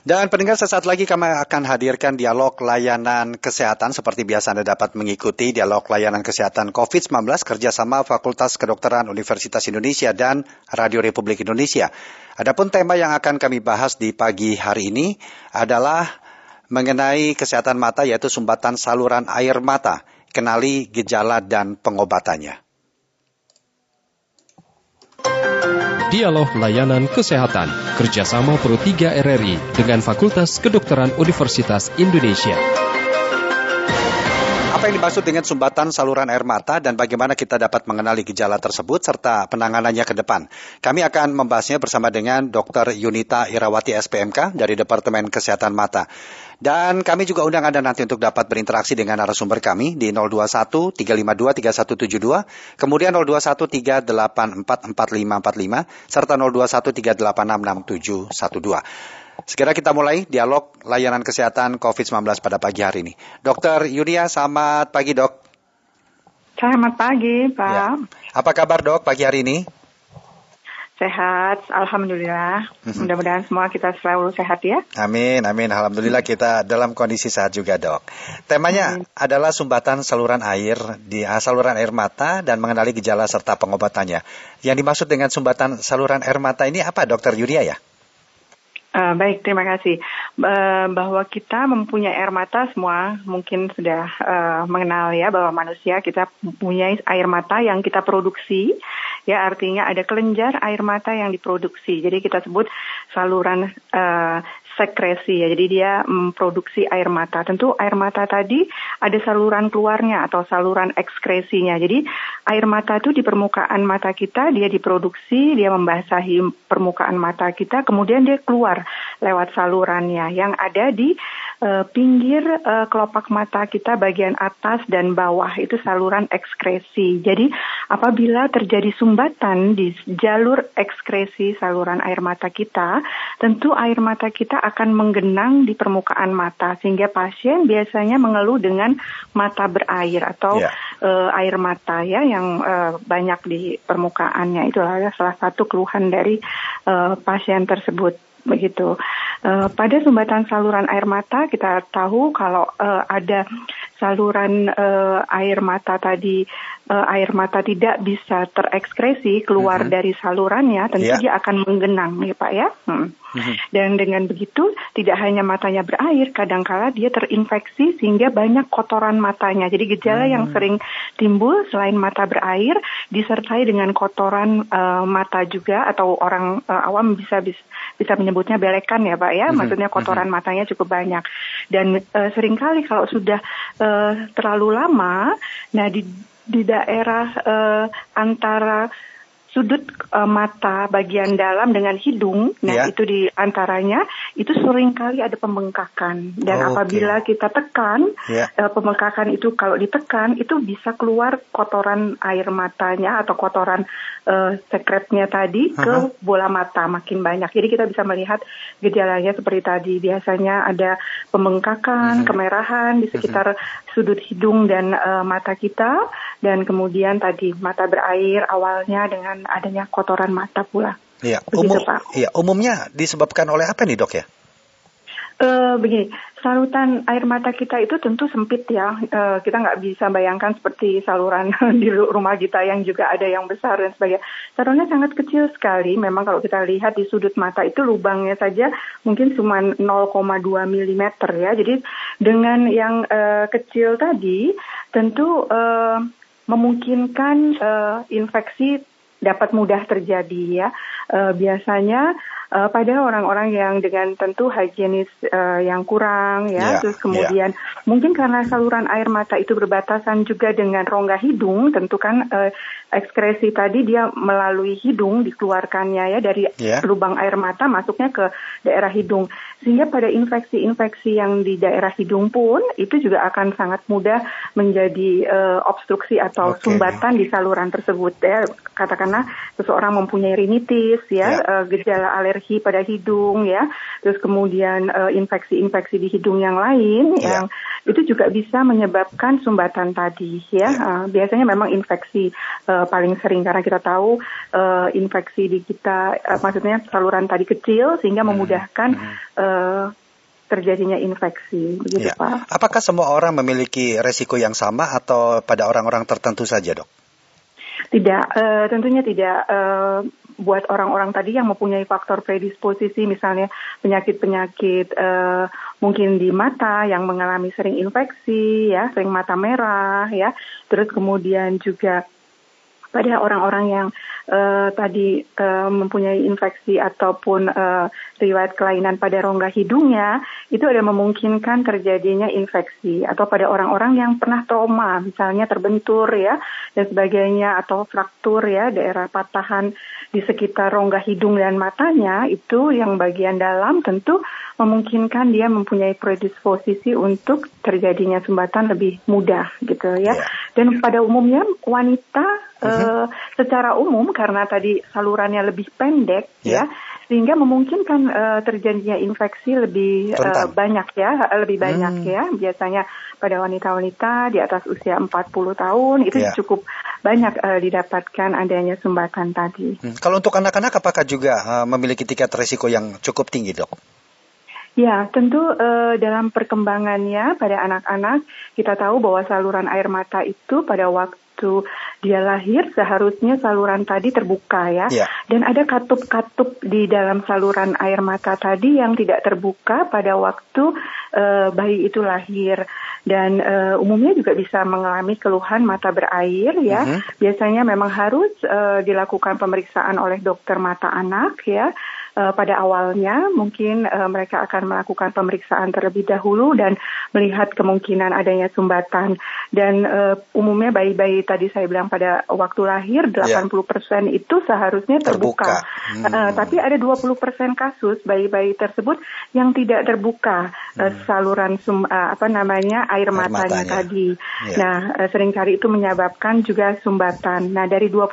Dan pendengar sesaat lagi kami akan hadirkan dialog layanan kesehatan seperti biasa Anda dapat mengikuti dialog layanan kesehatan COVID-19 kerjasama Fakultas Kedokteran Universitas Indonesia dan Radio Republik Indonesia. Adapun tema yang akan kami bahas di pagi hari ini adalah mengenai kesehatan mata yaitu sumbatan saluran air mata, kenali gejala dan pengobatannya. Dialog Layanan Kesehatan kerjasama Pro 3 RRI dengan Fakultas Kedokteran Universitas Indonesia. Apa yang dimaksud dengan sumbatan saluran air mata dan bagaimana kita dapat mengenali gejala tersebut serta penanganannya ke depan? Kami akan membahasnya bersama dengan Dr. Yunita Irawati SPMK dari Departemen Kesehatan Mata. Dan kami juga undang Anda nanti untuk dapat berinteraksi dengan narasumber kami di 021 352 3172, kemudian 021 384 4545, serta 021 386 6712. Segera kita mulai dialog layanan kesehatan COVID-19 pada pagi hari ini. Dokter Yunia, selamat pagi dok. Selamat pagi Pak. Ya. Apa kabar dok pagi hari ini? Sehat, Alhamdulillah. Mhm. Mudah-mudahan semua kita selalu sehat ya. Amin, amin. Alhamdulillah kita dalam kondisi sehat juga dok. Temanya amin. adalah sumbatan saluran air di uh, saluran air mata dan mengenali gejala serta pengobatannya. Yang dimaksud dengan sumbatan saluran air mata ini apa dokter Yuria ya? Uh, baik, terima kasih. Uh, bahwa kita mempunyai air mata semua mungkin sudah uh, mengenal ya bahwa manusia kita mempunyai air mata yang kita produksi ya artinya ada kelenjar air mata yang diproduksi. Jadi kita sebut saluran uh, sekresi ya. Jadi dia memproduksi air mata. Tentu air mata tadi ada saluran keluarnya atau saluran ekskresinya. Jadi air mata itu di permukaan mata kita dia diproduksi, dia membasahi permukaan mata kita, kemudian dia keluar lewat salurannya yang ada di uh, pinggir uh, kelopak mata kita bagian atas dan bawah itu saluran ekskresi. Jadi apabila terjadi sumbatan di jalur ekskresi saluran air mata kita, tentu air mata kita akan menggenang di permukaan mata sehingga pasien biasanya mengeluh dengan mata berair atau yeah. Ya. uh, air mata ya yang uh, banyak di permukaannya. Itulah salah satu keluhan dari uh, pasien tersebut begitu. Uh, pada sumbatan saluran air mata kita tahu kalau uh, ada saluran uh, air mata tadi uh, air mata tidak bisa terekskresi keluar mm-hmm. dari salurannya, tentu yeah. dia akan menggenang ya Pak ya. Hmm. Mm-hmm. Dan dengan begitu tidak hanya matanya berair, kadangkala dia terinfeksi sehingga banyak kotoran matanya. Jadi gejala mm-hmm. yang sering timbul selain mata berair disertai dengan kotoran uh, mata juga atau orang uh, awam bisa bisa bisa menyebutnya belekan ya Pak ya, mm-hmm. maksudnya kotoran mm-hmm. matanya cukup banyak. Dan uh, sering kali kalau sudah uh, terlalu lama, nah di di daerah uh, antara sudut uh, mata bagian dalam dengan hidung, nah yeah. itu di antaranya itu sering kali ada pembengkakan dan oh, apabila okay. kita tekan yeah. uh, pembengkakan itu kalau ditekan itu bisa keluar kotoran air matanya atau kotoran uh, sekretnya tadi uh -huh. ke bola mata makin banyak. Jadi kita bisa melihat gejalanya seperti tadi biasanya ada pembengkakan, uh -huh. kemerahan di sekitar uh -huh. sudut hidung dan uh, mata kita dan kemudian tadi mata berair awalnya dengan adanya kotoran mata pula. Iya, umum, iya, umumnya disebabkan oleh apa nih dok ya? Uh, begini, saluran air mata kita itu tentu sempit ya. Uh, kita nggak bisa bayangkan seperti saluran di rumah kita yang juga ada yang besar dan sebagainya. Salurannya sangat kecil sekali. Memang kalau kita lihat di sudut mata itu lubangnya saja mungkin cuma 0,2 mm ya. Jadi dengan yang uh, kecil tadi tentu memungkinkan uh, infeksi dapat mudah terjadi ya. Uh, biasanya uh, pada orang-orang yang dengan tentu higienis uh, yang kurang ya, yeah, terus ya. kemudian yeah. mungkin karena saluran air mata itu berbatasan juga dengan rongga hidung, tentu kan uh, ekskresi tadi dia melalui hidung dikeluarkannya ya dari yeah. lubang air mata masuknya ke daerah hidung. Sehingga pada infeksi-infeksi yang di daerah hidung pun itu juga akan sangat mudah menjadi uh, obstruksi atau okay. sumbatan di saluran tersebut ya. Katakanlah seseorang mempunyai rinitis ya, yeah. uh, gejala alergi pada hidung ya, terus kemudian infeksi infeksi-infeksi di hidung yang lain yeah. yang itu juga bisa menyebabkan sumbatan tadi ya. Uh, biasanya memang infeksi uh, paling sering karena kita tahu uh, infeksi di kita uh, maksudnya saluran tadi kecil sehingga hmm. memudahkan uh, terjadinya infeksi begitu ya. Pak. Apakah semua orang memiliki resiko yang sama atau pada orang-orang tertentu saja, Dok? Tidak, uh, tentunya tidak. Uh, buat orang-orang tadi yang mempunyai faktor predisposisi misalnya penyakit-penyakit uh, mungkin di mata yang mengalami sering infeksi ya sering mata merah ya terus kemudian juga pada orang-orang yang uh, tadi uh, mempunyai infeksi ataupun uh, riwayat kelainan pada rongga hidungnya itu ada memungkinkan terjadinya infeksi atau pada orang-orang yang pernah trauma misalnya terbentur ya dan sebagainya atau fraktur ya daerah patahan di sekitar rongga hidung dan matanya itu yang bagian dalam tentu memungkinkan dia mempunyai predisposisi untuk terjadinya sumbatan lebih mudah gitu ya. Yeah. Dan pada umumnya wanita uh, secara umum karena tadi salurannya lebih pendek yeah. ya sehingga memungkinkan uh, terjadinya infeksi lebih uh, banyak ya, lebih banyak hmm. ya. Biasanya pada wanita-wanita di atas usia 40 tahun itu yeah. cukup banyak uh, didapatkan adanya sumbatan tadi. Hmm. Kalau untuk anak-anak apakah juga uh, memiliki tingkat risiko yang cukup tinggi, Dok? Ya, tentu uh, dalam perkembangannya pada anak-anak kita tahu bahwa saluran air mata itu pada waktu waktu dia lahir seharusnya saluran tadi terbuka ya. Yeah. Dan ada katup-katup di dalam saluran air mata tadi yang tidak terbuka pada waktu uh, bayi itu lahir dan uh, umumnya juga bisa mengalami keluhan mata berair ya. Uh-huh. Biasanya memang harus uh, dilakukan pemeriksaan oleh dokter mata anak ya uh, pada awalnya mungkin uh, mereka akan melakukan pemeriksaan terlebih dahulu dan melihat kemungkinan adanya sumbatan dan uh, umumnya bayi-bayi tadi saya bilang pada waktu lahir 80% yeah. itu seharusnya terbuka. terbuka. Hmm. Uh, tapi ada 20% kasus bayi-bayi tersebut yang tidak terbuka hmm. uh, saluran sum, uh, apa namanya air, air matanya, matanya tadi. Yeah. Nah, uh, sering kali itu menyebabkan juga sumbatan. Nah, dari 20%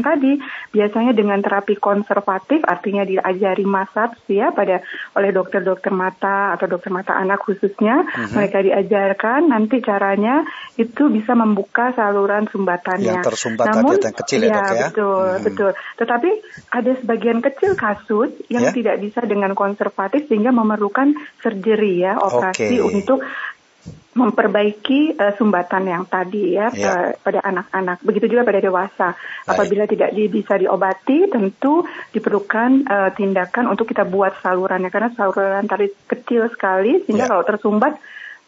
tadi biasanya dengan terapi konservatif artinya diajar dari massage ya pada oleh dokter-dokter mata atau dokter mata anak khususnya uh-huh. mereka diajarkan nanti caranya itu bisa membuka saluran sumbatannya. Yang tersumbat Namun, yang kecil ya, ya dok ya. Betul, hmm. betul. Tetapi ada sebagian kecil kasus yang yeah? tidak bisa dengan konservatif sehingga memerlukan surgery ya operasi okay. untuk memperbaiki uh, sumbatan yang tadi ya yeah. pada anak-anak. Begitu juga pada dewasa. Baik. Apabila tidak di, bisa diobati, tentu diperlukan uh, tindakan untuk kita buat salurannya karena saluran tadi kecil sekali sehingga yeah. kalau tersumbat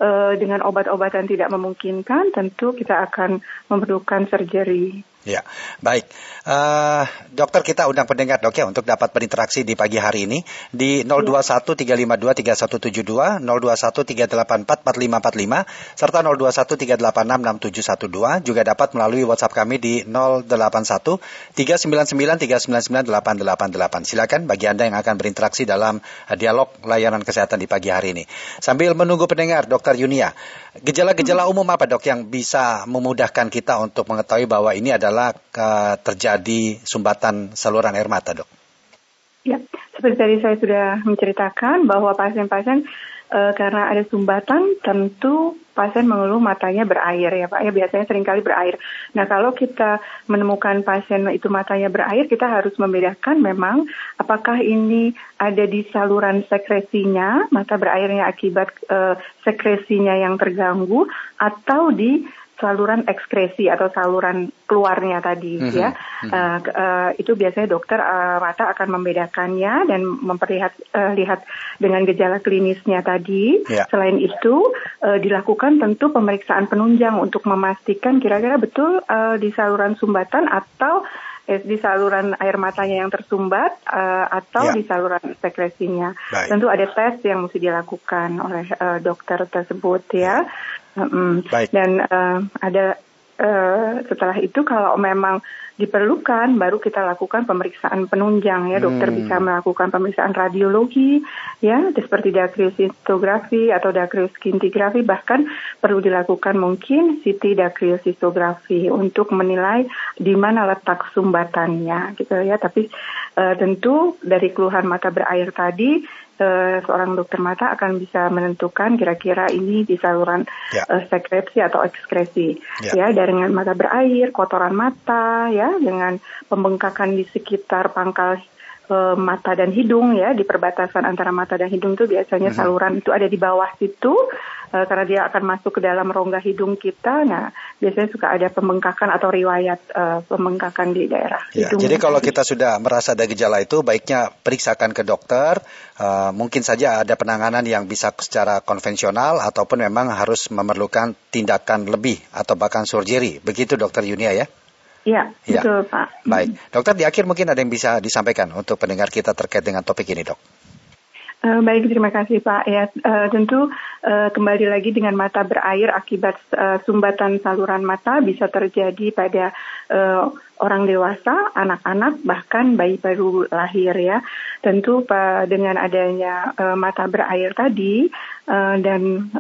uh, dengan obat-obatan tidak memungkinkan, tentu kita akan memerlukan surgery. Ya, baik. Uh, dokter kita undang pendengar dok ya untuk dapat berinteraksi di pagi hari ini di 021 352 3172, 021 384 4545, serta 021 386 6712. Juga dapat melalui WhatsApp kami di 081 399 399 888. Silakan bagi Anda yang akan berinteraksi dalam dialog layanan kesehatan di pagi hari ini. Sambil menunggu pendengar, Dokter Yunia, gejala-gejala umum apa dok yang bisa memudahkan kita untuk mengetahui bahwa ini ada adalah uh, terjadi sumbatan saluran air mata, dok? Ya, seperti tadi saya sudah menceritakan bahwa pasien-pasien uh, karena ada sumbatan tentu pasien mengeluh matanya berair ya Pak ya biasanya sering kali berair. Nah kalau kita menemukan pasien itu matanya berair kita harus membedakan memang apakah ini ada di saluran sekresinya mata berairnya akibat uh, sekresinya yang terganggu atau di saluran ekskresi atau saluran keluarnya tadi mm -hmm. ya mm -hmm. uh, uh, itu biasanya dokter uh, mata akan membedakannya dan memperlihat uh, lihat dengan gejala klinisnya tadi yeah. selain itu uh, dilakukan tentu pemeriksaan penunjang untuk memastikan kira-kira betul uh, di saluran sumbatan atau di saluran air matanya yang tersumbat uh, atau yeah. di saluran sekresinya. Baik. Tentu ada tes yang mesti dilakukan oleh uh, dokter tersebut ya. Mm Baik. Dan uh, ada uh, setelah itu kalau memang diperlukan baru kita lakukan pemeriksaan penunjang ya dokter hmm. bisa melakukan pemeriksaan radiologi ya seperti dacryosistografi atau dacryoscintigraphy bahkan perlu dilakukan mungkin CT dacryosistografi untuk menilai di mana letak sumbatannya gitu ya tapi uh, tentu dari keluhan mata berair tadi seorang dokter mata akan bisa menentukan kira-kira ini di saluran ya. uh, sekresi atau ekskresi ya. ya dengan mata berair, kotoran mata ya dengan pembengkakan di sekitar pangkal uh, mata dan hidung ya di perbatasan antara mata dan hidung itu biasanya mm -hmm. saluran itu ada di bawah situ uh, karena dia akan masuk ke dalam rongga hidung kita. Nah, biasanya suka ada pembengkakan atau riwayat uh, pembengkakan di daerah ya, hidung. Jadi kalau kita sudah merasa ada gejala itu, baiknya periksakan ke dokter. Uh, mungkin saja ada penanganan yang bisa secara konvensional ataupun memang harus memerlukan tindakan lebih atau bahkan surgery. Begitu Dokter Yunia ya? Iya, ya. betul Pak. Baik, dokter di akhir mungkin ada yang bisa disampaikan untuk pendengar kita terkait dengan topik ini dok. Uh, baik, terima kasih Pak. Ya, uh, tentu uh, kembali lagi dengan mata berair akibat uh, sumbatan saluran mata bisa terjadi pada uh, orang dewasa, anak-anak, bahkan bayi baru lahir ya. Tentu uh, dengan adanya uh, mata berair tadi uh, dan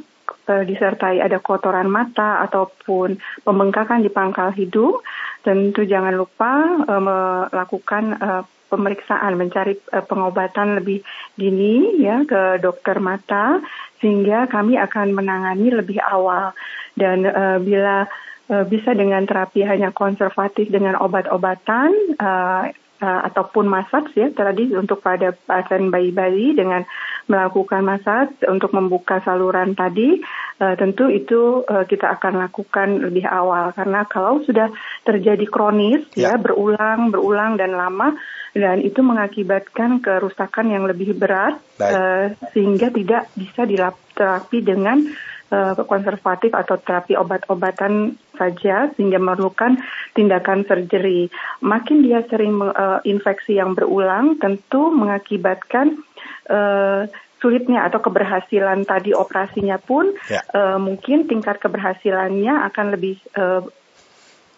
disertai ada kotoran mata ataupun pembengkakan di pangkal hidung, tentu jangan lupa uh, melakukan uh, pemeriksaan, mencari uh, pengobatan lebih dini ya ke dokter mata sehingga kami akan menangani lebih awal. Dan uh, bila uh, bisa dengan terapi hanya konservatif dengan obat-obatan uh, uh, ataupun masak ya tadi untuk pada pasien bayi-bayi dengan melakukan masak untuk membuka saluran tadi uh, tentu itu uh, kita akan lakukan lebih awal. Karena kalau sudah terjadi kronis ya, ya berulang berulang dan lama dan itu mengakibatkan kerusakan yang lebih berat uh, sehingga tidak bisa diterapi dengan uh, konservatif atau terapi obat-obatan saja sehingga memerlukan tindakan surgery. Makin dia sering uh, infeksi yang berulang tentu mengakibatkan uh, sulitnya atau keberhasilan tadi operasinya pun ya. uh, mungkin tingkat keberhasilannya akan lebih uh,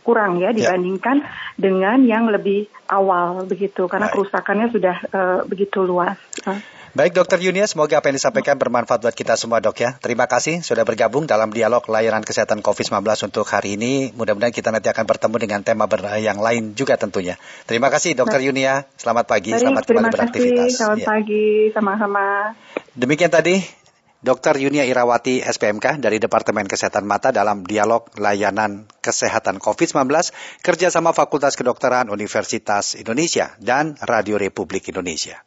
kurang ya, ya. dibandingkan ya. dengan yang lebih awal begitu karena Baik. kerusakannya sudah uh, begitu luas. Baik Dokter Yunia, semoga apa yang disampaikan bermanfaat buat kita semua dok ya. Terima kasih sudah bergabung dalam dialog layanan kesehatan COVID-19 untuk hari ini. Mudah-mudahan kita nanti akan bertemu dengan tema yang lain juga tentunya. Terima kasih Dokter Yunia, selamat pagi, Baik, selamat kembali beraktivitas. Selamat ya. pagi, sama-sama. Demikian tadi Dr. Yunia Irawati SPMK dari Departemen Kesehatan Mata dalam dialog layanan kesehatan COVID-19 kerjasama Fakultas Kedokteran Universitas Indonesia dan Radio Republik Indonesia.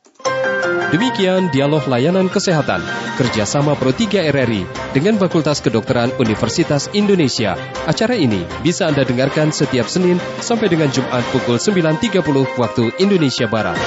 Demikian dialog layanan kesehatan kerjasama Pro 3 RRI dengan Fakultas Kedokteran Universitas Indonesia. Acara ini bisa Anda dengarkan setiap Senin sampai dengan Jumat pukul 9.30 waktu Indonesia Barat.